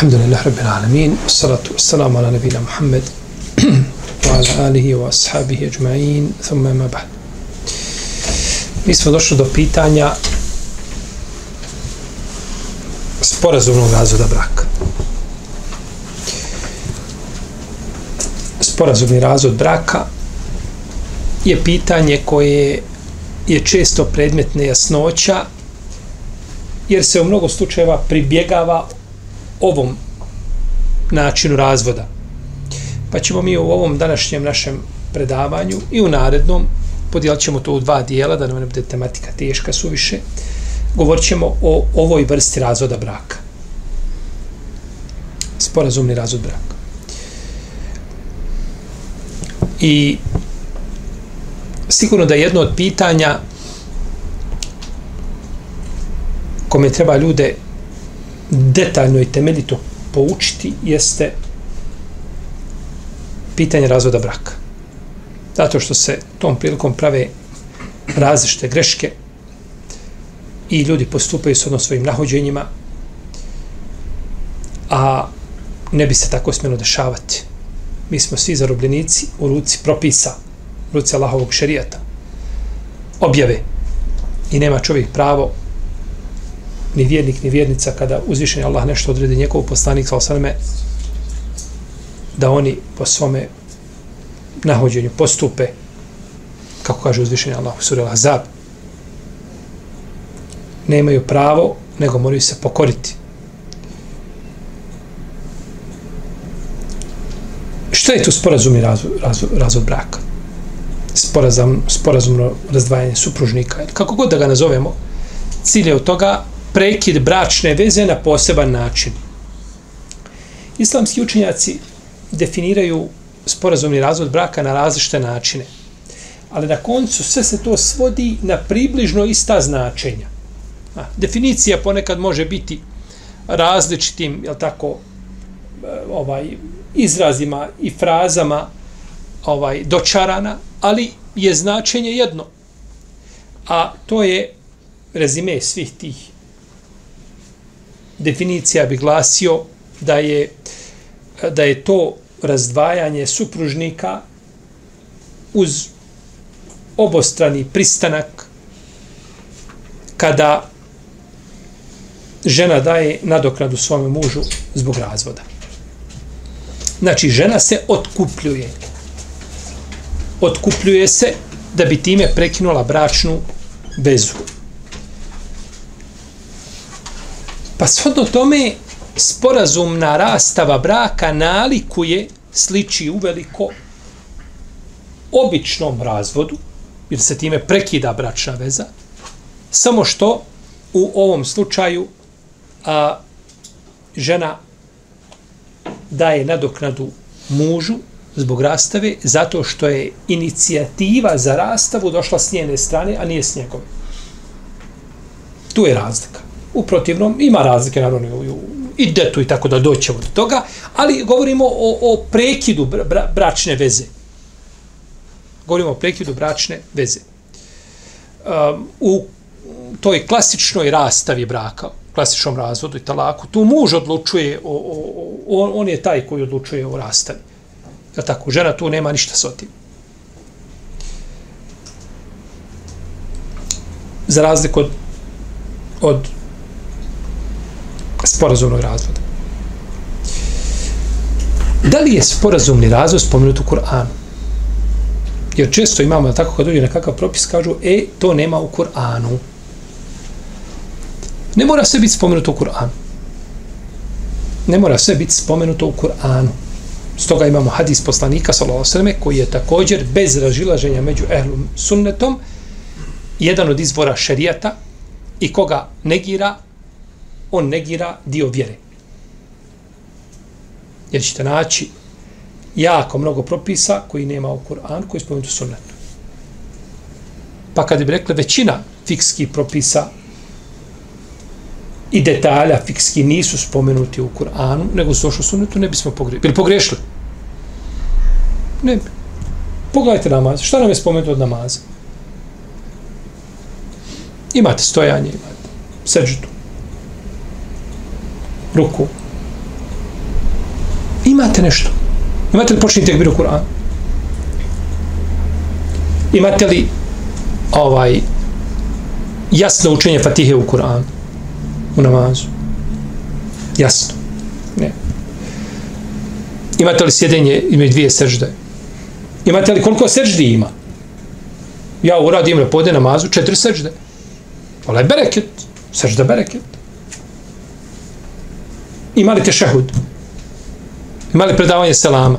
Alhamdulillah Rabbil Alamin Salatu wassalamu ala nabina Muhammed Wa ala alihi wa ashabihi ajma'in Thumma ma ba'd Mi smo došli do pitanja sporazumnog razvoda braka. Sporazumni razvod braka je pitanje koje je često predmet nejasnoća jer se u mnogo slučajeva pribjegava ovom načinu razvoda. Pa ćemo mi u ovom današnjem našem predavanju i u narednom podijelit ćemo to u dva dijela, da nam ne bude tematika teška suviše, govorit ćemo o ovoj vrsti razvoda braka. Sporazumni razvod braka. I sigurno da jedno od pitanja kome treba ljude detaljno i temeljito poučiti jeste pitanje razvoda braka. Zato što se tom prilikom prave različite greške i ljudi postupaju s odnos svojim nahođenjima, a ne bi se tako smjelo dešavati. Mi smo svi zarobljenici u ruci propisa, u ruci Allahovog šerijata, objave. I nema čovjek pravo, ni vjernik, ni vjernica, kada uzvišen Allah nešto odredi njegov poslanik, sa osaname, da oni po svome nahođenju postupe, kako kaže uzvišen Allah u suri Al-Azab, nemaju pravo, nego moraju se pokoriti. Što je tu sporazumni razvod, razvod, razvod braka? Sporazum, sporazumno razdvajanje supružnika. Kako god da ga nazovemo, cilj je od toga prekid bračne veze na poseban način. Islamski učenjaci definiraju sporazumni razvod braka na različite načine. Ali na koncu sve se to svodi na približno ista značenja. A, definicija ponekad može biti različitim, jel tako, e, ovaj izrazima i frazama ovaj dočarana, ali je značenje jedno. A to je rezime svih tih definicija bi glasio da je da je to razdvajanje supružnika uz obostrani pristanak kada žena daje nadoknadu svome mužu zbog razvoda. Znači, žena se otkupljuje. Otkupljuje se da bi time prekinula bračnu vezu. Pa shodno tome sporazumna rastava braka nalikuje, sliči uveliko običnom razvodu, jer se time prekida bračna veza, samo što u ovom slučaju a, žena daje nadoknadu mužu zbog rastave, zato što je inicijativa za rastavu došla s njene strane, a nije s njegove. Tu je razlika. U protivnom, ima razlike, naravno, u, i detu i tako da doćemo do toga, ali govorimo o, o prekidu bra, bračne veze. Govorimo o prekidu bračne veze. Um, u toj klasičnoj rastavi braka, klasičnom razvodu i talaku, tu muž odlučuje, o, o, o, on je taj koji odlučuje o rastavi. Ja tako, žena tu nema ništa s otim. Za razliku od, od sporazumnog razvoda. Da li je sporazumni razvod spomenut u Kur'anu? Jer često imamo, tako kad dođe nekakav propis, kažu, e, to nema u Kur'anu. Ne mora sve biti spomenuto u Kur'anu. Ne mora sve biti spomenuto u Kur'anu. Stoga imamo hadis poslanika sallallahu koji je također bez razilaženja među ehlum sunnetom jedan od izvora šerijata i koga negira on negira dio vjere. Jer ćete naći jako mnogo propisa koji nema u Kur'anu, koji je spomenuti u sunnetu. Pa kad bi rekli većina fikskih propisa i detalja fikski nisu spomenuti u Kur'anu, nego su došli u sunnetu, ne bismo pogrešili. Bili pogrešili? Ne bi. Pogledajte namaz. Šta nam je spomenuto od namaza? Imate stojanje, imate seđutu, ruku. Imate nešto. Imate li počni tekbir u Imate li ovaj jasno učenje Fatihe u Kur'anu? U namazu? Jasno. Ne. Imate li sjedenje između dvije sežde? Imate li koliko seždi ima? Ja uradim na pode namazu četiri sežde. Ola je bereket. Sežda bereket. Ima li tešehud? Ima li predavanje selama?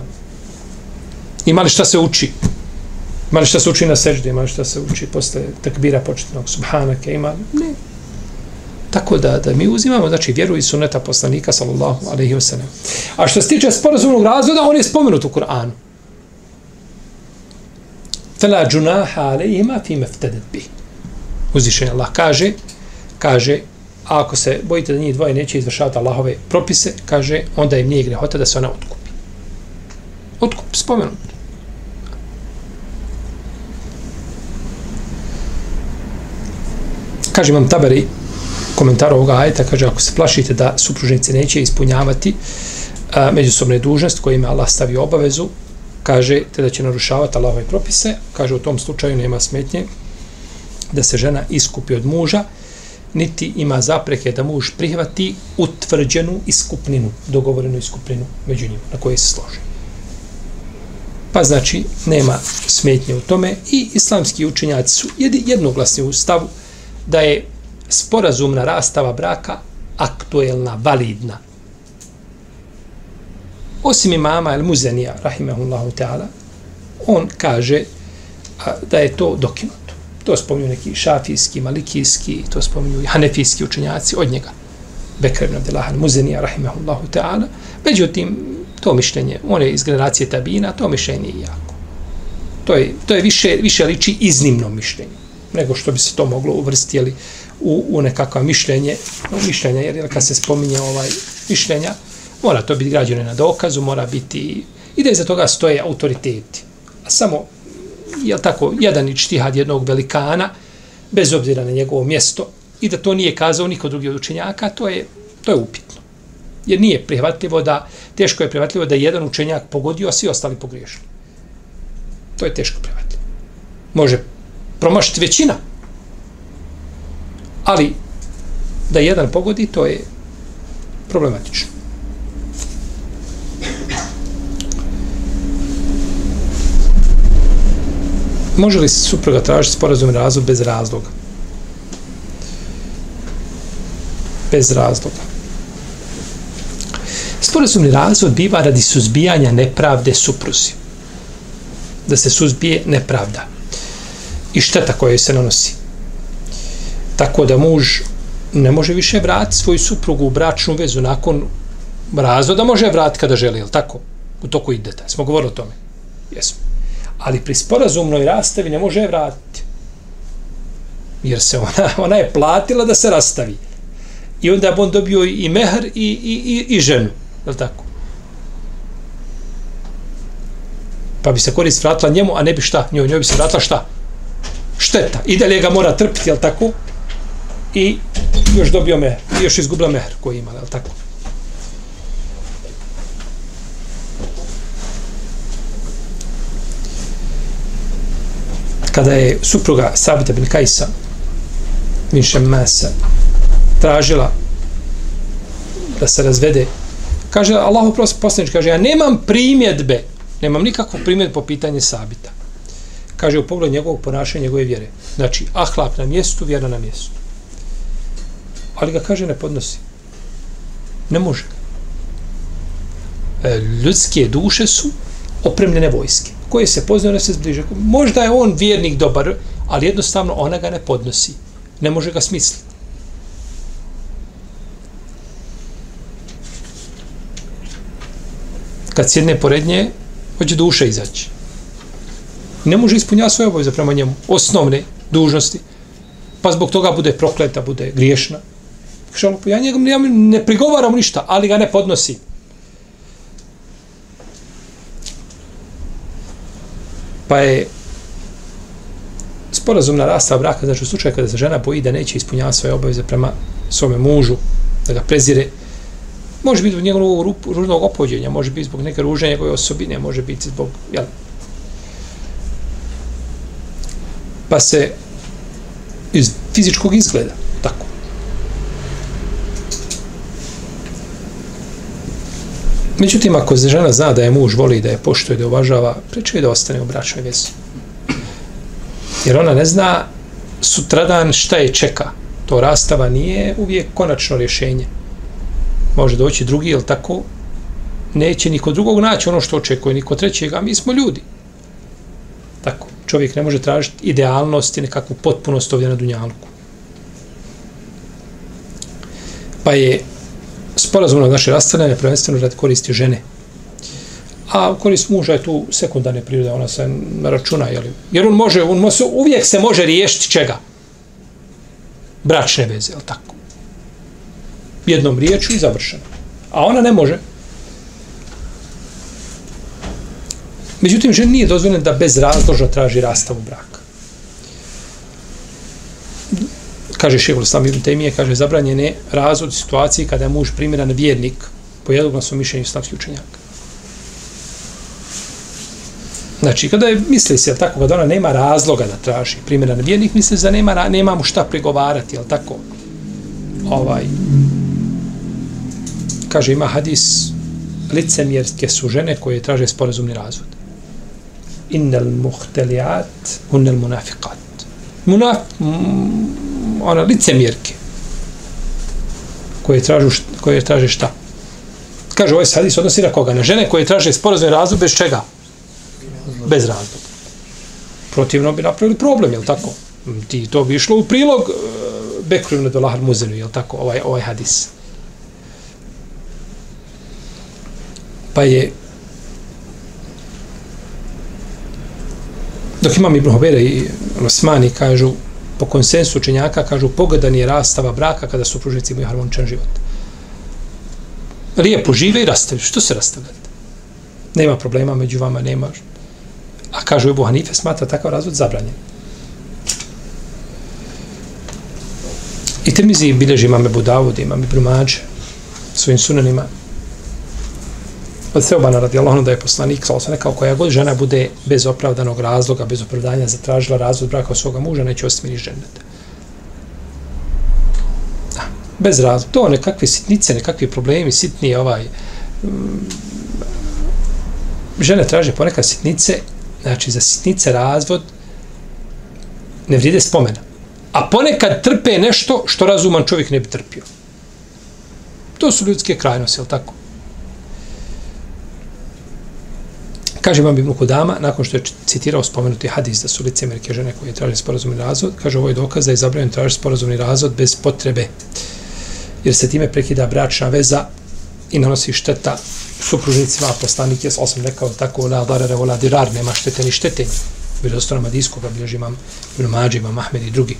Ima li šta se uči? Ima li šta se uči na seždi? Ima li šta se uči posle takbira početnog subhanake? Ima li? Ne. Tako da, da mi uzimamo, znači, vjeru i suneta poslanika, sallallahu alaihi wa sallam. A što se tiče sporazumnog razvoda, on je spomenut u Kur'anu. Fela džunaha alaihima fi meftedet bih. Uzvišen Allah kaže, kaže, a ako se bojite da njih dvoje neće izvršavati Allahove propise, kaže, onda im nije grehota da se ona otkupi. Otkup, spomenut. Kaže imam taberi komentar ovoga ajeta, kaže, ako se plašite da supružnice neće ispunjavati a, međusobne dužnost kojima Allah stavi obavezu, kaže, te da će narušavati Allahove propise, kaže, u tom slučaju nema smetnje da se žena iskupi od muža, niti ima zapreke da muž prihvati utvrđenu iskupninu, dogovorenu iskupninu među njima, na koje se složi. Pa znači, nema smetnje u tome i islamski učenjaci su jednoglasni u stavu da je sporazumna rastava braka aktuelna, validna. Osim imama El Muzenija, rahimahullahu ta'ala, on kaže da je to dokinuto. To spominju neki šafijski, malikijski, to spominju i hanefijski učenjaci od njega. Bekr ibn Abdelahan Muzenija, rahimahullahu ta'ala. Međutim, to mišljenje, on je iz generacije tabina, to mišljenje je jako. To je, to je više, više liči iznimno mišljenje, nego što bi se to moglo uvrstiti u, u nekakva mišljenje, u mišljenje, jer kad se spominje ovaj mišljenja, mora to biti građeno na dokazu, mora biti, i da iza toga stoje autoriteti. A samo je tako, jedan ičtihad jednog velikana, bez obzira na njegovo mjesto, i da to nije kazao niko drugi od učenjaka, to je, to je upitno. Jer nije prihvatljivo da, teško je prihvatljivo da jedan učenjak pogodio, a svi ostali pogriješili. To je teško prihvatljivo. Može promašiti većina, ali da jedan pogodi, to je problematično. Može li supruga tražiti sporazumni razvod bez razloga? Bez razloga. Sporazumni razvod biva radi suzbijanja nepravde supruzi. Da se suzbije nepravda. I šteta koja se nanosi. Tako da muž ne može više vratiti svoju suprugu u bračnu vezu nakon razvoda, može vratiti kada želi, je tako? U toku ideta. Smo govorili o tome. Jesmo ali pri sporazumnoj rastavi ne može je vratiti. Jer se ona, ona je platila da se rastavi. I onda bi on dobio i mehr i, i, i, i ženu. Je tako? Pa bi se korist vratila njemu, a ne bi šta? Njoj, njoj bi se vratila šta? Šteta. I dalje ga mora trpiti, je tako? I još dobio mehr. I još izgubila mehr koji ima, je tako? Kada je supruga Sabita bin Kajsa bin Šemmasa tražila da se razvede kaže Allah poslanič kaže ja nemam primjedbe nemam nikakvu primjedbu po pitanju Sabita. Kaže u pogledu njegovog ponašanja njegove vjere. Znači ahlak na mjestu vjera na mjestu. Ali ga kaže ne podnosi. Ne može. E, ljudske duše su opremljene vojske koje se poznaju, ne se zbliže. Možda je on vjernik dobar, ali jednostavno ona ga ne podnosi. Ne može ga smisliti. kad sjedne pored nje, hoće duša izaći. Ne može ispunjati svoje obaveze prema njemu, osnovne dužnosti. Pa zbog toga bude prokleta, bude griješna. Ja njegom ja ne prigovaram ništa, ali ga ne podnosi. Pa je sporazumna rasta braka, znači u slučaju kada se žena boji da neće ispunjavati svoje obaveze prema svome mužu, da ga prezire, može biti zbog njegovog ružnog opođenja, može biti zbog neke ružne njegove osobine, može biti zbog, jel? Pa se iz fizičkog izgleda, tako. Međutim, ako žena zna da je muž voli, da je poštuje, da je uvažava, preče je da ostane u bračnoj vezi. Jer ona ne zna sutradan šta je čeka. To rastava nije uvijek konačno rješenje. Može doći drugi, ili tako, neće niko drugog naći ono što očekuje, niko trećeg, a mi smo ljudi. Tako, čovjek ne može tražiti idealnost i nekakvu potpunost ovdje na Dunjalku. Pa je sporazumno naše rastavljanje prvenstveno radi koristi žene. A korist muža je tu sekundarne prirode, ona se računa, jel? jer on može, on može, uvijek se može riješiti čega? Bračne veze, jel tako? Jednom riječu i završeno. A ona ne može. Međutim, žena nije dozvoljena da bez razloža traži rastavu braka. Kaže šehol Islam Ibn Temije, kaže, zabranjen je razvod situaciji kada je muž primjeran vjernik po jednoglasnom mišljenju islamskih učenjaka. Znači, kada je, misli se, tako, kada ona nema razloga da traži primjeran vjernik, misli se da nema, nema mu šta pregovarati, jel tako? Ovaj, kaže, ima hadis, licemjerske su žene koje traže sporazumni razvod. Innal muhtelijat, unnel munafiqat. Munaf, ona licemjerke koje tražu koje traže šta? Kaže, ovaj hadis odnosi na koga? Na žene koje traže sporazumni razvod bez čega? bez razloga. Protivno bi napravili problem, je tako? Ti to bi išlo u prilog uh, Bekru do Lahar Muzenu, je tako? Ovaj, ovaj hadis. Pa je dok imam Ibn Hobere i Osmani kažu po konsensu učenjaka kažu pogodan je rastava braka kada su pružnici imaju harmoničan život. Lijepo žive i rastavljaju. Što se rastavljate? Nema problema među vama, nema A kažu Ebu Hanife, smatra takav razvod zabranjen. I Tirmizi bilježi imame Budavud, imame Brumađe, svojim sunanima. Pa od Seobana radi Allahom da je poslanik, sa osam rekao, koja god žena bude bez opravdanog razloga, bez opravdanja, zatražila razvod braka od svoga muža, neće osmini ženet. Da, bez razloga. To nekakve sitnice, nekakvi problemi, sitni ovaj... Mm, žene traže ponekad sitnice, znači za sitnice razvod ne vride spomena. A ponekad trpe nešto što razuman čovjek ne bi trpio. To su ljudske krajnosti, je tako? Kaže vam Ibn Kudama, nakon što je citirao spomenuti hadis da su lice Amerike žene koje traže sporazumni razvod, kaže ovo je dokaz da je zabranjen tražiti sporazumni razvod bez potrebe, jer se time prekida bračna veza i nanosi šteta supružnicima, a poslanik je, sam rekao, tako, la darara, la dirar, nema štete ni štete. Bilo je strana Madijskog, bilježi imam Ibn Mađe, imam Ahmed i drugi.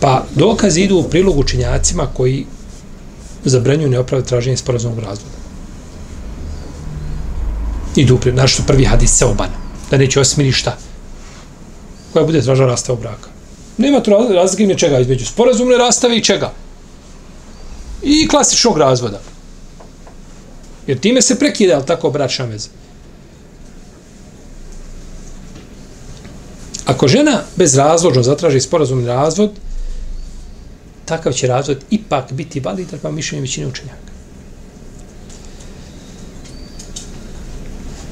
Pa dokazi idu u prilog učinjacima koji zabranjuju neopravdu traženje sporazumnog razvoda. Idu u našto prvi hadis se obana, da neće osmiri šta, koja bude tražala rastava braka. Nema tu razlike čega između sporazumne rastave i čega. I klasičnog razvoda. Jer time se prekida, ali tako, bračna veza. Ako žena bezrazložno zatraži sporazumni razvod, takav će razvod ipak biti validan pa mišljenje većine učenjaka.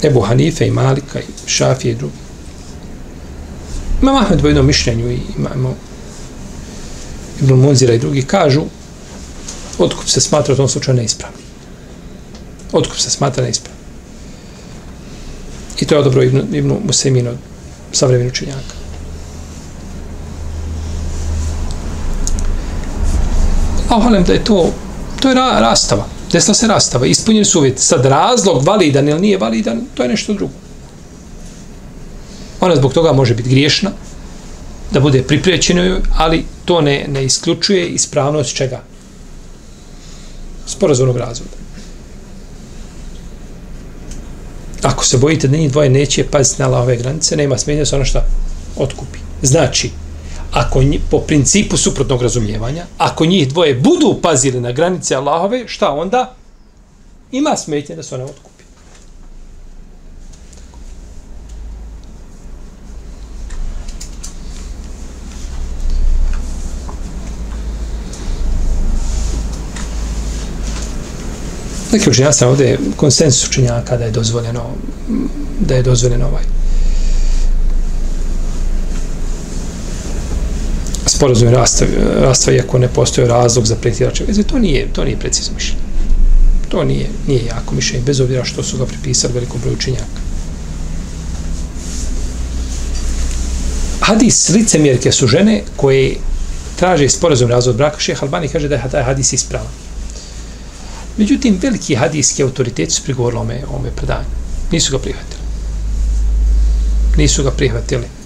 Ebu Hanife i Malika i Šafije i drugi. Imam Ahmed po jednom mišljenju i imamo Ibn Munzira i drugi kažu otkup se smatra u tom slučaju neispravno otkup se smatra neispravno. I to je odobro Ibn, Ibn Musemin od savremenu učenjaka. A da je to, to je ra, rastava desna se rastava, ispunjeni su uvjeti. Sad razlog validan ili nije validan, to je nešto drugo. Ona zbog toga može biti griješna, da bude priprećeno, ali to ne, ne isključuje ispravnost čega? Sporazumnog razvoda. Ako se bojite da njih dvoje neće paziti na ove granice, nema smenja se ono šta otkupi. Znači, ako nji, po principu suprotnog razumijevanja, ako njih dvoje budu pazili na granice Allahove, šta onda? Ima smetnje da se ona otkupi. Neki učenjaci ovdje konsensus učenjaka da je dozvoljeno da je dozvoljeno ovaj sporazum rastva, rastva iako ne postoji razlog za pretjerače veze, to nije, to nije precizno mišljenje. To nije, nije jako mišljenje, bez obzira što su ga pripisali velikom broju učenjaka. Hadis licemjerke su žene koje traže sporazum razvod braka. Šeh Albani kaže da je taj hadis ispravan. Međutim, veliki hadijski autoriteti su prigovorili ome, ome predanju. Nisu ga prihvatili. Nisu ga prihvatili.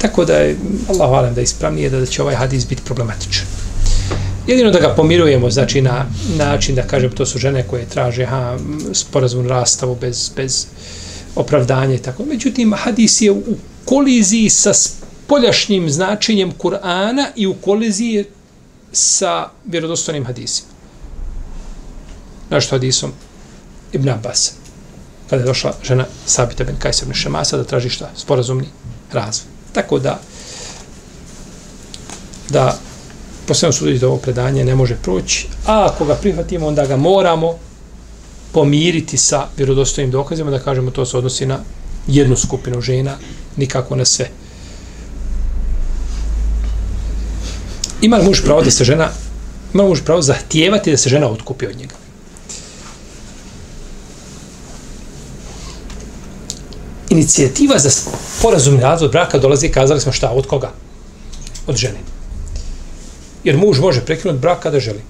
Tako da je, Allah valim da je ispravnije da će ovaj hadis biti problematičan. Jedino da ga pomirujemo, znači na način da kažem to su žene koje traže ha, sporazum rastavu bez, bez opravdanja i tako. Međutim, hadis je u koliziji sa spoljašnjim značenjem Kur'ana i u koliziji sa vjerodostojnim hadisima našto hadisom Ibn Abbas kada je došla žena Sabita ben Kajsa ibn Šemasa da traži šta? Sporazumni razvoj. Tako da da posljedno suditi da ovo predanje ne može proći, a ako ga prihvatimo, onda ga moramo pomiriti sa vjerodostojnim dokazima, da kažemo to se odnosi na jednu skupinu žena, nikako na sve. Ima li muž pravo da se žena, ima li muž pravo zahtijevati da se žena otkupi od njega? Inicijativa za porazumni razvod braka dolazi, kazali smo šta, od koga? Od žene. Jer muž može prekinuti brak kada želi.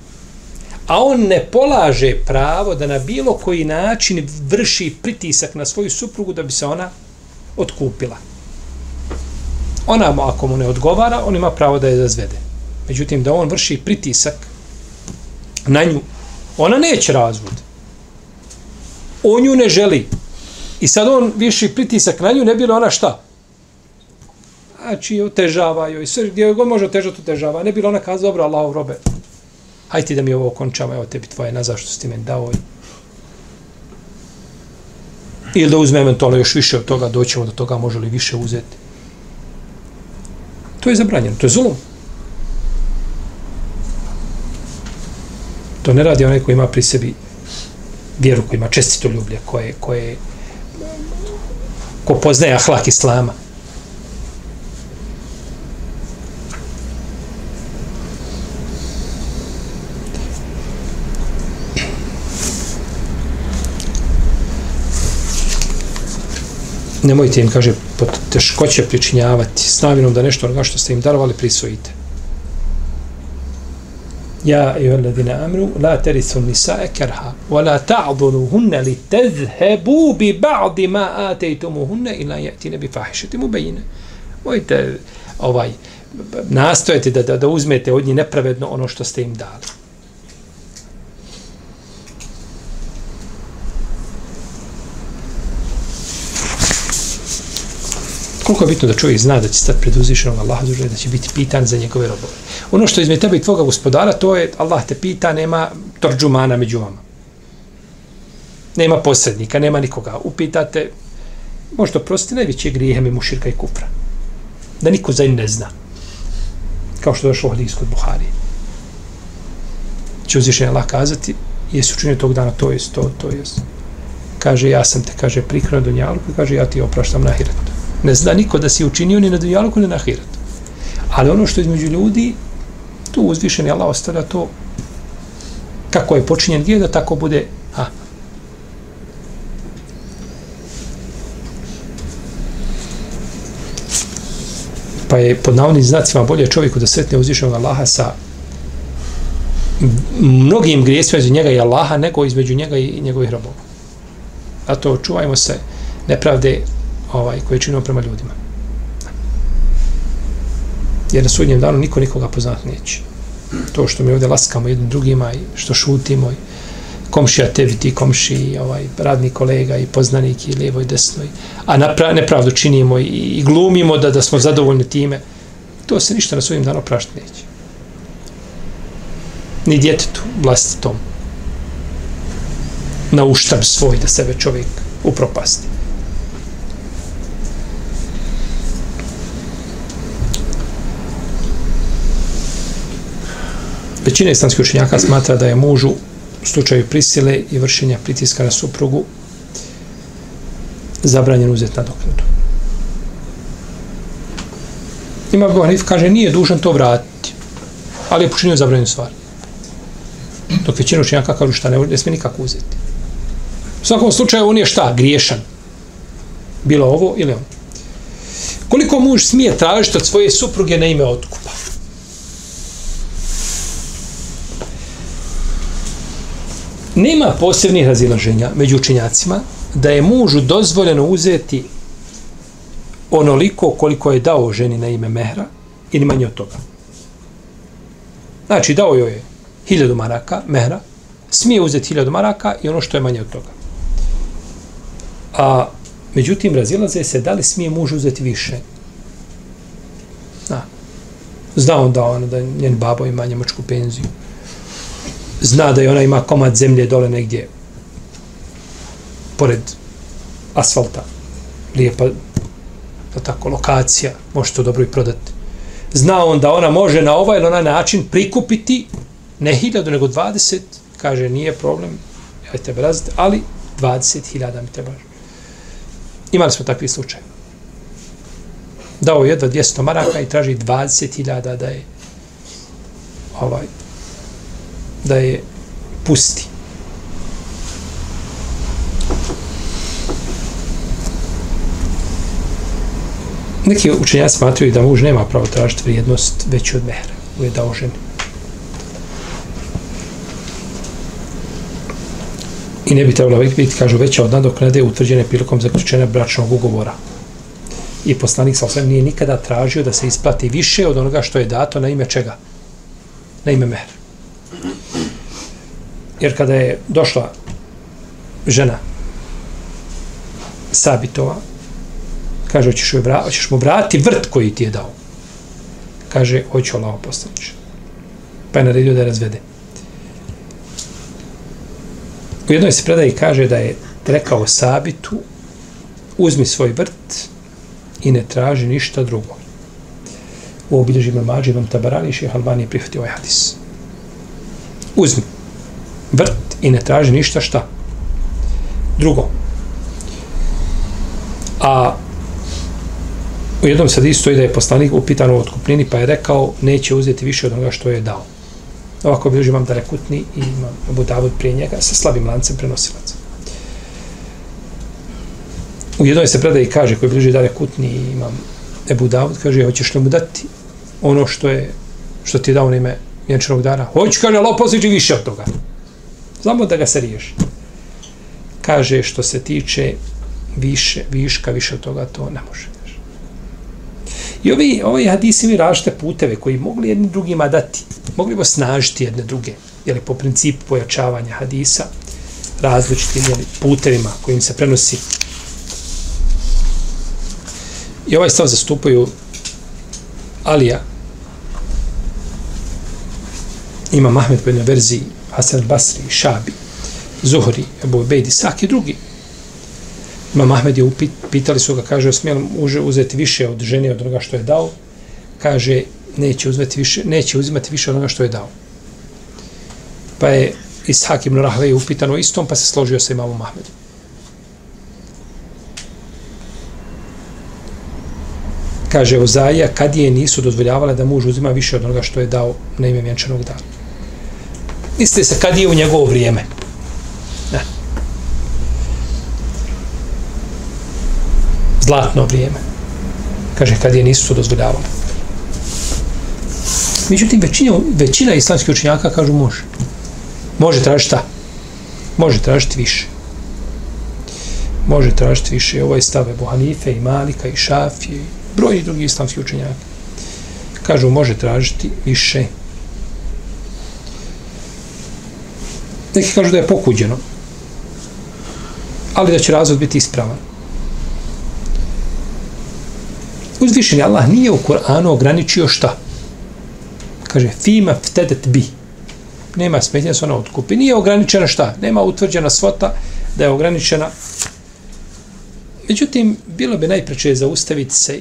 A on ne polaže pravo da na bilo koji način vrši pritisak na svoju suprugu da bi se ona otkupila. Ona, ako mu ne odgovara, on ima pravo da je zazvede. Međutim, da on vrši pritisak na nju, ona neće razvod. On ju ne želi. I sad on viši pritisak na nju, ne bilo ona šta? Znači, otežava joj, sve gdje god može otežati, otežava. Ne bilo ona kaza, dobro, Allah, robe, hajde ti da mi ovo okončava, evo tebi tvoje, na zašto si ti meni dao. Ili da uzme eventualno još više od toga, doćemo do toga, može li više uzeti. To je zabranjeno, to je zulom. To ne radi onaj koji ima pri sebi vjeru, koji ima čestito ljublje, koje, koje ko poznaje ahlak islama. Nemojte im, kaže, pod teškoće pričinjavati s navinom da nešto onoga što ste im darovali prisvojite. Ja i alladina amru la tarisu nisaa karha wa la ta'dhuluhunna litadhhabu bi ba'd ma ataytumuhunna ila ya'tina bi fahishatin mubayyinah. Mojte ovaj nastojite da, da, da uzmete od njih nepravedno ono što ste im dali. Koliko je bitno da čovjek zna da će stati pred uzvišenom Allaha duže, da će biti pitan za njegove robove. Ono što izme tebe i tvoga gospodara, to je Allah te pita, nema torđumana među vama. Nema posrednika, nema nikoga. Upitate, možda oprostiti najveće grijehe mi muširka i kufra. Da niko za ne zna. Kao što je došlo ovdje kod Buhari. Će uzvišen Allah kazati, jesi učinio tog dana, to je to, to je Kaže, ja sam te, kaže, prikrenuo do njalu, kaže, ja ti opraštam na hiretu. Ne zna niko da si učinio ni na dunjaluku ni na hiratu. Ali ono što između ljudi, tu uzvišen je Allah ostavlja to kako je počinjen gdje da tako bude ha. Pa je pod navodnim znacima bolje čovjeku da sretne uzvišenog Allaha sa mnogim grijesima između njega i Allaha nego između njega i njegovih robova. A to čuvajmo se nepravde ovaj, koje činimo prema ljudima. Jer na sudnjem danu niko nikoga poznat neće. To što mi ovdje laskamo jednim drugima i što šutimo i komšija tebi, ti komši, ovaj, radni kolega i poznanik i lijevo i desno. A nepravdu činimo i, i glumimo da, da smo zadovoljni time. To se ništa na svojim danu prašti neće. Ni djetetu vlastitom. Na uštab svoj da sebe čovjek upropasti. Većina islamskih učenjaka smatra da je mužu u slučaju prisile i vršenja pritiska na suprugu zabranjen uzeti na. Ima Abu Hanif kaže nije dužan to vratiti, ali je počinio zabranjenu stvar. Dok većina učenjaka kažu šta ne, ne smije nikako uzeti. U svakom slučaju on je šta? Griješan. Bilo ovo ili on. Koliko muž smije tražiti od svoje supruge na ime otkupa? Nema posebnih razilaženja među učenjacima da je mužu dozvoljeno uzeti onoliko koliko je dao ženi na ime mehra ili manje od toga. Znači, dao joj je hiljadu maraka, mehra, smije uzeti hiljadu maraka i ono što je manje od toga. A, međutim, razilaze se da li smije muž uzeti više. Da. Zna on da, on, da njen babo ima njemačku penziju zna da je ona ima komad zemlje dole negdje pored asfalta. Lijepa da tako lokacija može to dobro i prodati zna on da ona može na ovaj ili onaj način prikupiti ne hiljadu nego 20 kaže nije problem ja tebe razite, ali 20 hiljada mi treba imali smo takvi slučaj. Dao jedva 200 maraka i traži 20 hiljada da je ovaj da je pusti. Neki učenjaci smatruju da muž nema pravo tražiti vrijednost veću od mehra u je dao ženi. I ne bi trebalo biti, kažu, veća od nadoknade utvrđene prilikom zaključenja bračnog ugovora. I poslanik sa osvijem nije nikada tražio da se isplati više od onoga što je dato na ime čega? Na ime mehra. Jer kada je došla žena Sabitova, kaže, hoćeš, joj vra, hoćeš mu vratiti vrt koji ti je dao. Kaže, hoću Allah postanić. Pa je naredio da je razvede. U jednoj se predaji kaže da je rekao Sabitu, uzmi svoj vrt i ne traži ništa drugo. U obilježima mađi vam tabarani i šeha Albani prihvatio ovaj hadis. Uzmi vrt i ne traži ništa šta. Drugo. A u jednom sad stoji da je poslanik upitan u otkupnini pa je rekao neće uzeti više od onoga što je dao. Ovako bilježi imam da rekutni i imam Abu Davud prije njega sa slabim lancem prenosilaca. U jednoj se predaj kaže koji bliži da rekutni i imam Ebu Davud kaže hoćeš li mu dati ono što je što ti je dao na ime vjenčanog dana. Hoću kaže lopoziđi više od toga. Znamo da ga se riješi. Kaže što se tiče više, viška, više od toga, to ne može. I ovi, ovi hadisi mi različite puteve koji mogli jedni drugima dati, mogli bi snažiti jedne druge, Jeli, po principu pojačavanja hadisa, različitim jeli, putevima kojim se prenosi. I ovaj stav zastupaju Alija, ima Mahmed po jednoj verziji Hasan Basri, Šabi, Zuhri, Ebu Bejdi, svaki drugi. Ma Mahmed je upit, pitali su ga, kaže, smijem uzeti više od žene od onoga što je dao? Kaže, neće uzeti više, neće uzimati više od onoga što je dao. Pa je Ishak ibn Rahve upitano istom, pa se složio sa imamom Mahmedom. Kaže, Ozaija, kad je nisu dozvoljavale da muž uzima više od onoga što je dao na ime vjenčanog dana iste se kad je u njegovo vrijeme. Ne. Zlatno vrijeme. Kaže, kad je nisu dozvoljavali. Međutim, većina, većina islamskih učenjaka kažu može. može tražiti šta? Može tražiti više. Može tražiti više. Ovo je stave Bohanife i Malika i Šafije i brojni drugi islamski učenjaka. Kažu, može tražiti više. Neki kažu da je pokuđeno. Ali da će razvod biti ispravan. Uzvišeni Allah nije u Kur'anu ograničio šta? Kaže, fima ftedet bi. Nema smetnja se ona otkupi. Nije ograničena šta? Nema utvrđena svota da je ograničena. Međutim, bilo bi najpreče zaustaviti se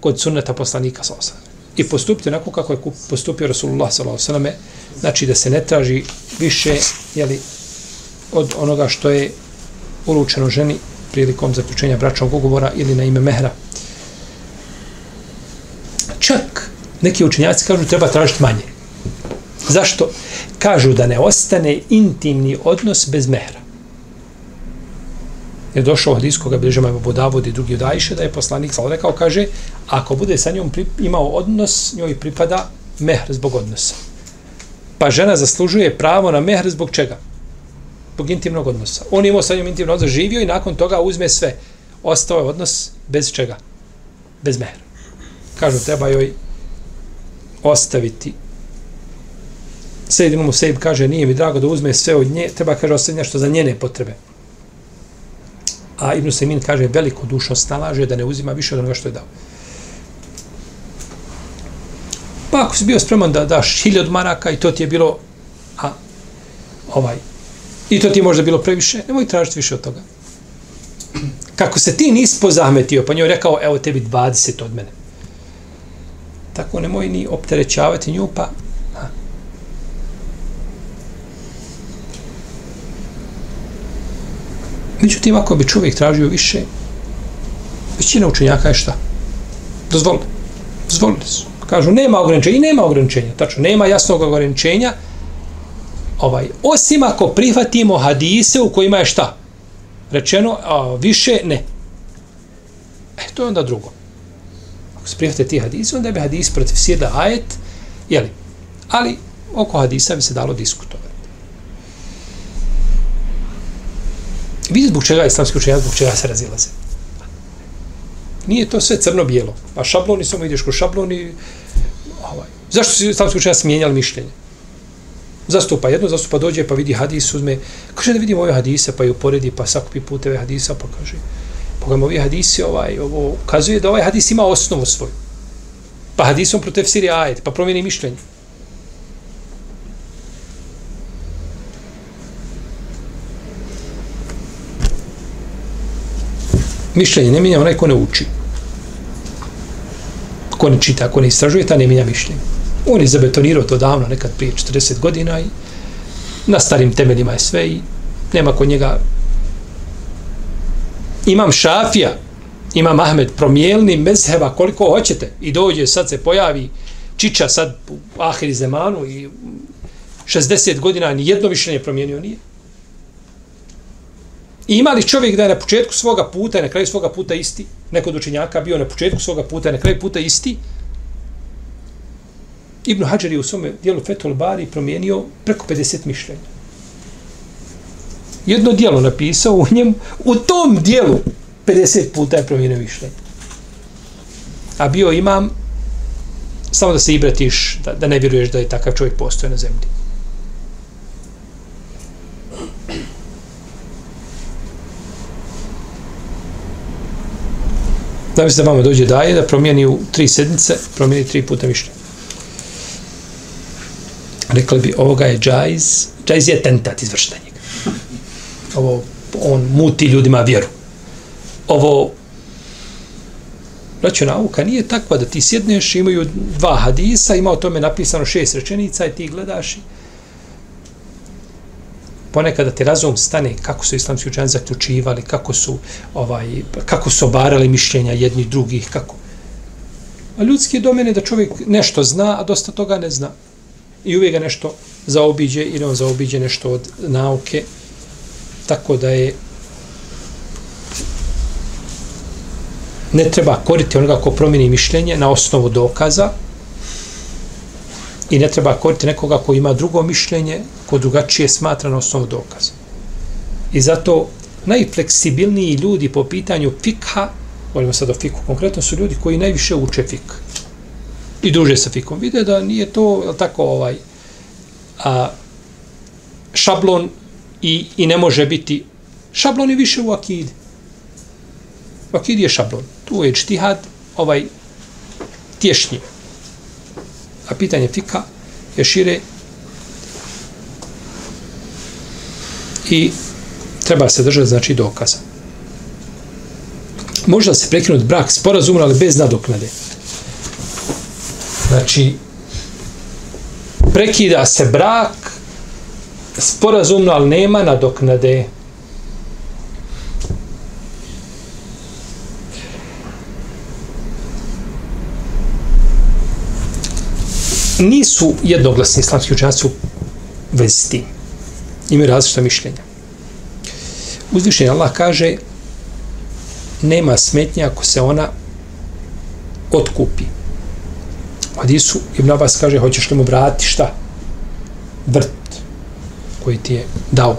kod sunneta poslanika sa I postupiti onako kako je postupio Rasulullah s.a.v. znači da se ne traži više jeli, od onoga što je uručeno ženi prilikom zaključenja bračnog ugovora ili na ime mehra. Čak neki učenjaci kažu treba tražiti manje. Zašto? Kažu da ne ostane intimni odnos bez mehra. Je došao od iskoga bližama Ebu Davud i drugi od Ajše, da je poslanik sa rekao, kaže, ako bude sa njom imao odnos, njoj pripada mehr zbog odnosa. Pa žena zaslužuje pravo na mehr zbog čega? Zbog intimnog odnosa. On imao sa njom intimno odnos, živio i nakon toga uzme sve. Ostao je odnos bez čega? Bez mehra. Kažu, treba joj ostaviti. Sejdinu mu Sejb kaže, nije mi drago da uzme sve od nje, treba kaže ostaviti nešto za njene potrebe. A Ibn Semin kaže, veliko dušo snalaže da ne uzima više od onoga što je dao. Pa ako si bio spreman da daš hiljad maraka i to ti je bilo a, ovaj, i to ti je možda bilo previše, nemoj tražiti više od toga. Kako se ti nis pozahmetio, pa njoj rekao, evo tebi 20 od mene tako nemoj ni opterećavati nju, pa Međutim, ako bi čovjek tražio više, većina učenjaka je šta? Dozvolili. Dozvolili su. Kažu, nema ograničenja i nema ograničenja. Tačno, nema jasnog ograničenja. Ovaj, osim ako prihvatimo hadise u kojima je šta? Rečeno, a, više ne. E, to je onda drugo ako se prihvate ti hadise, onda bi hadis protiv sjeda ajet, jeli? Ali oko hadisa bi se dalo diskutovati. Vidite zbog čega islamski učenjaci, zbog čega se razilaze. Nije to sve crno-bijelo. Pa šabloni samo ideš ko šabloni. Ovaj. Zašto su islamski učenjaci smijenjali mišljenje? Zastupa jedno, zastupa dođe pa vidi hadis, uzme, kaže da vidimo ove hadise, pa ju poredi, pa sakupi puteve hadisa, pa kaže, Pogledajmo ovi hadisi, ovaj, ovo ukazuje da ovaj hadis ima osnovu svoju. Pa hadisom protiv siri ajet, pa promijeni mišljenje. Mišljenje ne mijenja onaj ko ne uči. Ko ne čita, ko ne istražuje, ta ne mijenja mišljenje. On je zabetonirao to davno, nekad prije 40 godina i na starim temeljima je sve i nema kod njega imam Šafija, imam Ahmed, promijelni mezheva koliko hoćete i dođe, sad se pojavi Čiča sad u Ahiri Zemanu i 60 godina ni jedno više ne promijenio nije. I ima li čovjek da je na početku svoga puta i na kraju svoga puta isti? Neko od učenjaka bio na početku svoga puta i na kraju puta isti? Ibn Hajar je u svome dijelu Fethul Bari promijenio preko 50 mišljenja jedno dijelo napisao u njemu, u tom dijelu 50 puta je promijenio mišljenje. A bio imam, samo da se ibratiš, da, da ne vjeruješ da je takav čovjek postoje na zemlji. Da se da vama dođe daje, da promijeni u tri sedmice, promijeni tri puta mišljenje. Rekli bi, ovoga je džajz, džajz je tentat izvrštenje ovo on muti ljudima vjeru. Ovo braćo nauka nije takva da ti sjedneš, imaju dva hadisa, ima o tome napisano šest rečenica i ti gledaš i ponekada ti razum stane kako su islamski učenjaci zaključivali, kako su ovaj, kako su obarali mišljenja jedni drugih, kako. A ljudski je da čovjek nešto zna, a dosta toga ne zna. I uvijek ga nešto zaobiđe ili on zaobiđe nešto od nauke, tako da je ne treba koriti onoga ko promijeni mišljenje na osnovu dokaza i ne treba koriti nekoga koji ima drugo mišljenje, ko drugačije smatra na osnovu dokaza. I zato najfleksibilniji ljudi po pitanju fikha, volimo sad o fiku konkretno, su ljudi koji najviše uče fik. I druže sa fikom. Vide da nije to, tako, ovaj, a, šablon i, i ne može biti šablon je više u akidi. U akidi je šablon. Tu je čtihad, ovaj, tješnji. A pitanje fika je šire i treba se držati znači dokaza. Može se prekinuti brak sporazumno, ali bez nadoknade. Znači, prekida se brak sporazumno, ali nema nadoknade. Nisu jednoglasni islamski učenjaci u vezi s tim. Imaju različita mišljenja. Uzvišenje Allah kaže nema smetnje ako se ona otkupi. U Hadisu Ibn Abbas kaže hoćeš li mu vratiti šta? Vrt koji ti je dao.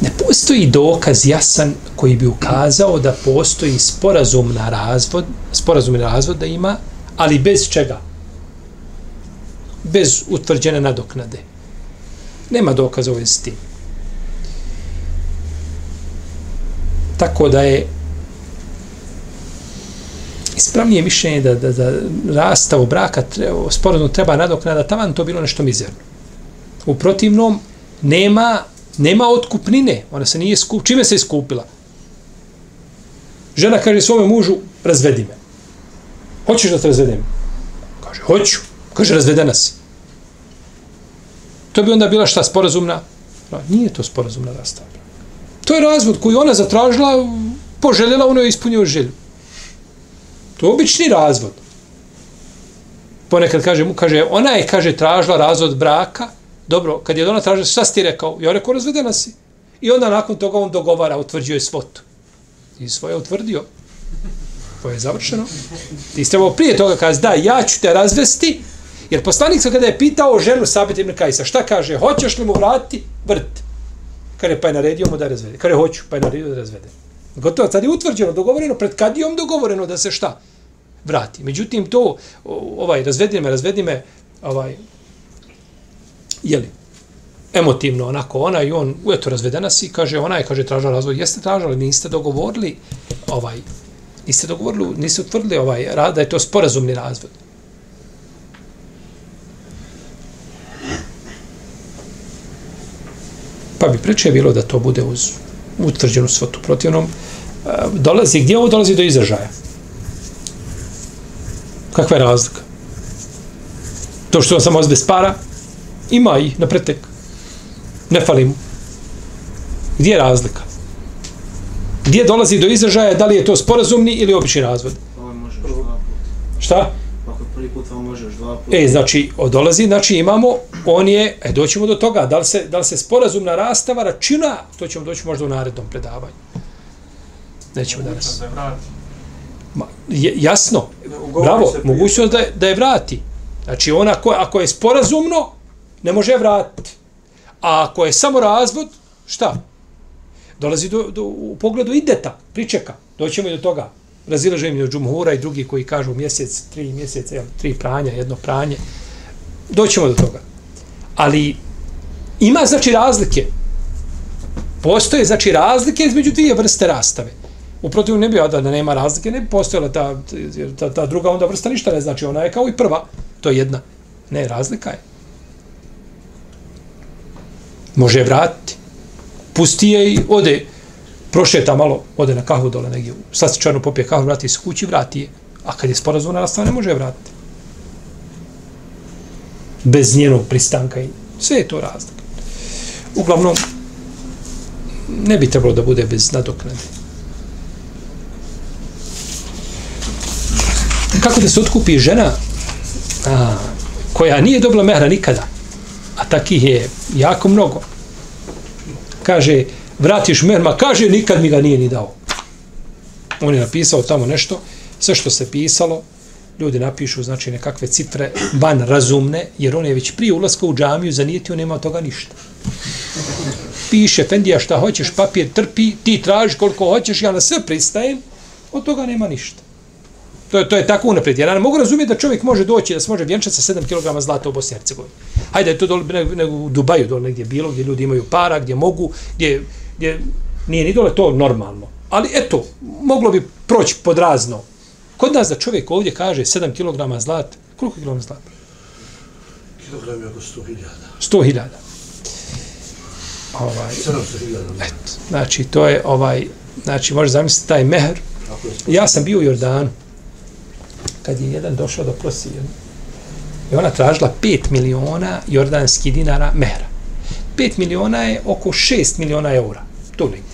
Ne postoji dokaz jasan koji bi ukazao da postoji sporazum na razvod, sporazum na razvod da ima, ali bez čega? Bez utvrđene nadoknade. Nema dokaza u vezi s tim. Tako da je ispravnije mišljenje da, da, da rastavu braka treba, sporazum treba nadoknada, tavan to bilo nešto mizerno. U protivnom, nema, nema otkupnine. Ona se nije skup, čime se iskupila? Žena kaže svome mužu, razvedi me. Hoćeš da te razvedem? Kaže, hoću. Kaže, razvedena si. To bi onda bila šta, sporazumna? Nije to sporazumna rastava. To je razvod koji ona zatražila, poželjela, ono je ispunio želju. To je obični razvod. Ponekad kaže mu, kaže, ona je, kaže, tražila razvod braka, Dobro, kad je ona tražila, šta si ti rekao? Ja rekao, razvedena si. I onda nakon toga on dogovara, utvrđuje svotu. I svoje utvrdio. To je završeno. Ti ste prije toga kaz, da, ja ću te razvesti, jer poslanik se kada je pitao ženu Sabit ibn Kajsa, šta kaže, hoćeš li mu vratiti? Vrt. Kaže, pa je naredio mu da razvede. Kaže, hoću, pa je naredio da razvede. Gotovo, sad je utvrđeno, dogovoreno, pred kadijom dogovoreno da se šta? Vrati. Međutim, to, ovaj, razvedi me, razvedi me, ovaj, jeli, emotivno onako ona i on, eto, razvedena si, kaže, ona je, kaže, tražila razvod jeste tražili, niste dogovorili, ovaj, niste dogovorili, niste utvrdili ovaj, da je to sporazumni razvod. Pa bi preče bilo da to bude uz utvrđenu svotu protivnom. E, dolazi, gdje ovo dolazi do izražaja? Kakva je razlika? To što on samo bez para, Ima i na pretek. Ne fali mu. Gdje je razlika? Gdje dolazi do izražaja da li je to sporazumni ili obični razvod? Šta? Ako prvi put vam možeš dva puta. E, znači, dolazi, znači imamo, on je, e, doćemo do toga, da li se, da li se sporazumna rastava računa, to ćemo doći možda u narednom predavanju. Nećemo danas. Ma, je, jasno, bravo, mogućnost da, je, da je vrati. Znači, ona ko, ako je sporazumno, ne može vratiti. A ako je samo razvod, šta? Dolazi do, do, u pogledu ideta, pričeka. Doćemo i do toga. Razilaženje od džumhura i drugi koji kažu mjesec, tri mjeseca, jel, tri pranja, jedno pranje. Doćemo do toga. Ali ima znači razlike. Postoje znači razlike između dvije vrste rastave. Uprotiv ne bi da, da nema razlike, ne bi postojala ta, ta, ta druga onda vrsta ništa ne znači. Ona je kao i prva. To je jedna. Ne, razlika je može je vratiti. Pusti je i ode, prošeta malo, ode na kahvu dole negdje, slastičarno popije kahvu, vrati se kući, vrati je. A kad je sporazumna rastava, ne može je vratiti. Bez njenog pristanka i sve je to razlog. Uglavnom, ne bi trebalo da bude bez nadoknade. Kako da se otkupi žena a, koja nije dobila mehra nikada, a takih je jako mnogo. Kaže, vratiš merma, kaže, nikad mi ga nije ni dao. On je napisao tamo nešto, sve što se pisalo, ljudi napišu znači nekakve cifre van razumne, jer on je već prije ulaska u džamiju zanijetio, nema toga ništa. Piše, Fendija, šta hoćeš, papir trpi, ti traži koliko hoćeš, ja na sve pristajem, od toga nema ništa. To je, to je tako unaprijed. Ja ne mogu razumjeti da čovjek može doći, da se može vjenčati sa 7 kg zlata u Bosni i Hercegovini. Hajde, je to dole, ne, ne, u Dubaju dole negdje bilo, gdje ljudi imaju para, gdje mogu, gdje, gdje nije ni dole to normalno. Ali eto, moglo bi proći pod razno. Kod nas da čovjek ovdje kaže 7 kg zlata, koliko kg zlata? Kilogram je oko 100.000. 100.000. Ovaj, 700.000. eto, znači, to je ovaj, znači, može zamisliti taj mehr. Je Ja sam bio u Jordanu, kad je jedan došao do prosije. I ona tražila 5 miliona jordanski dinara mehra. 5 miliona je oko 6 miliona eura. Tu negdje.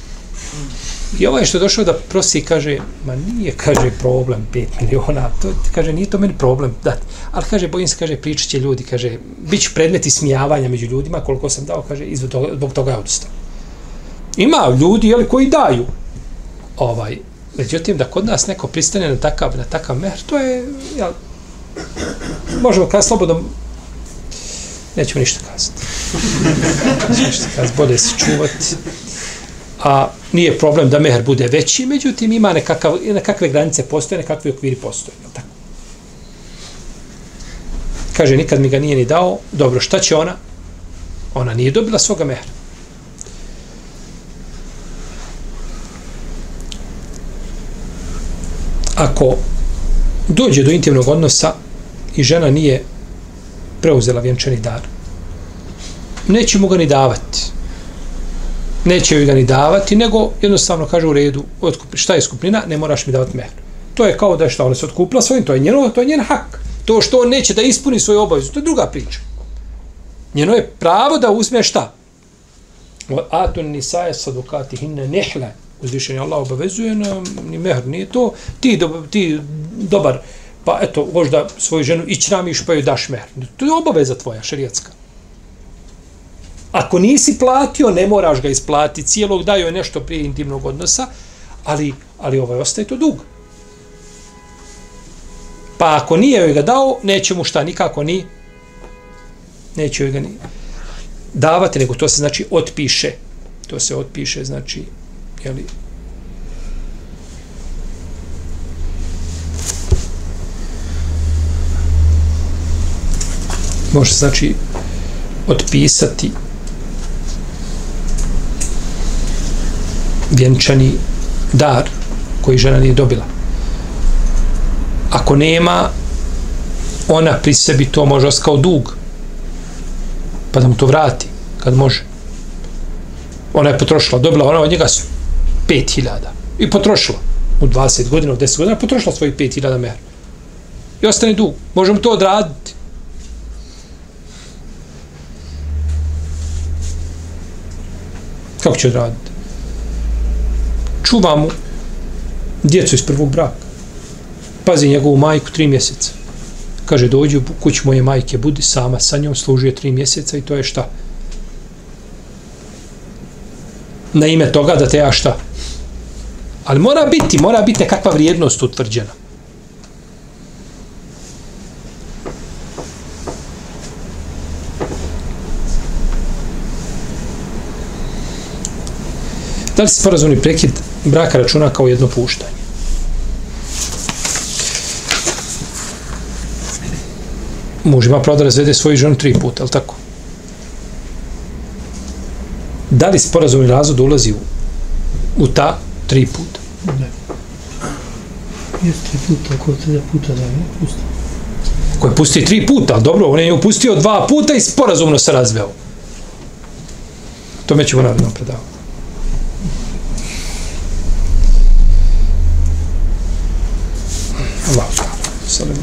I ovaj što je došao da prosi, kaže, ma nije, kaže, problem 5 miliona, to, kaže, nije to meni problem dati. Ali, kaže, bojim se, kaže, pričat će ljudi, kaže, bit će predmet ismijavanja među ljudima, koliko sam dao, kaže, izvod toga, zbog toga je odustao. Ima ljudi, jeli, koji daju, ovaj, međutim, da kod nas neko pristane na takav, na takav mehr, to je, ja, možemo kada slobodno, nećemo ništa kazati. Nećemo ništa kazati, bolje se čuvati. A nije problem da mehr bude veći, međutim, ima nekakav, nekakve granice postoje, nekakve okviri postoje. jel Tako. Kaže, nikad mi ga nije ni dao. Dobro, šta će ona? Ona nije dobila svoga mehra. Ako dođe do intimnog odnosa i žena nije preuzela vjenčani dar, neće mu ga ni davati. Neće joj ga ni davati, nego jednostavno kaže u redu, otkup, šta je skupnina, ne moraš mi davati mehr. To je kao da je šta, ona se otkupila svojim, to je njeno, to je njen hak. To što on neće da ispuni svoju obavezu, to je druga priča. Njeno je pravo da uzme šta? Atun nisaje sadukati hinne nehle, uzvišenje Allah obavezuje na ni mehr, nije to, ti, do, ti dobar, pa eto, možda svoju ženu ićramiš pa joj daš mehr. To je obaveza tvoja, šerijatska. Ako nisi platio, ne moraš ga isplatiti, cijelog daju je nešto prije intimnog odnosa, ali, ali ovaj ostaje to dug. Pa ako nije joj ga dao, neće mu šta nikako ni, neće joj ga ni davati, nego to se znači otpiše. To se otpiše, znači, jeli, može znači otpisati vjenčani dar koji žena nije dobila. Ako nema, ona pri sebi to može kao dug, pa da mu to vrati, kad može. Ona je potrošila, dobila ona od njega 5000 i potrošila u 20 godina, u 10 godina, potrošila svojih 5000 mehra. I ostane dug. Možemo to odraditi. Kako će odraditi? Čuva mu djecu iz prvog braka. Pazi njegovu majku tri mjeseca. Kaže, dođi u kuću moje majke, budi sama sa njom, služuje tri mjeseca i to je šta? Na ime toga da te ja šta? Ali mora biti, mora biti kakva vrijednost utvrđena. Da li se sporazumni prekid braka računa kao jedno puštanje? Muž ima pravo da razvede svoju ženu tri puta, ali tako? Da li sporazumni razvod ulazi u, u ta tri puta? Ne. Jeste tri puta, ako tri puta da je pusti. Ko je pustio tri puta, dobro, on je upustio dva puta i sporazumno se razveo. To me ćemo naravno predavati. Allah. Salim.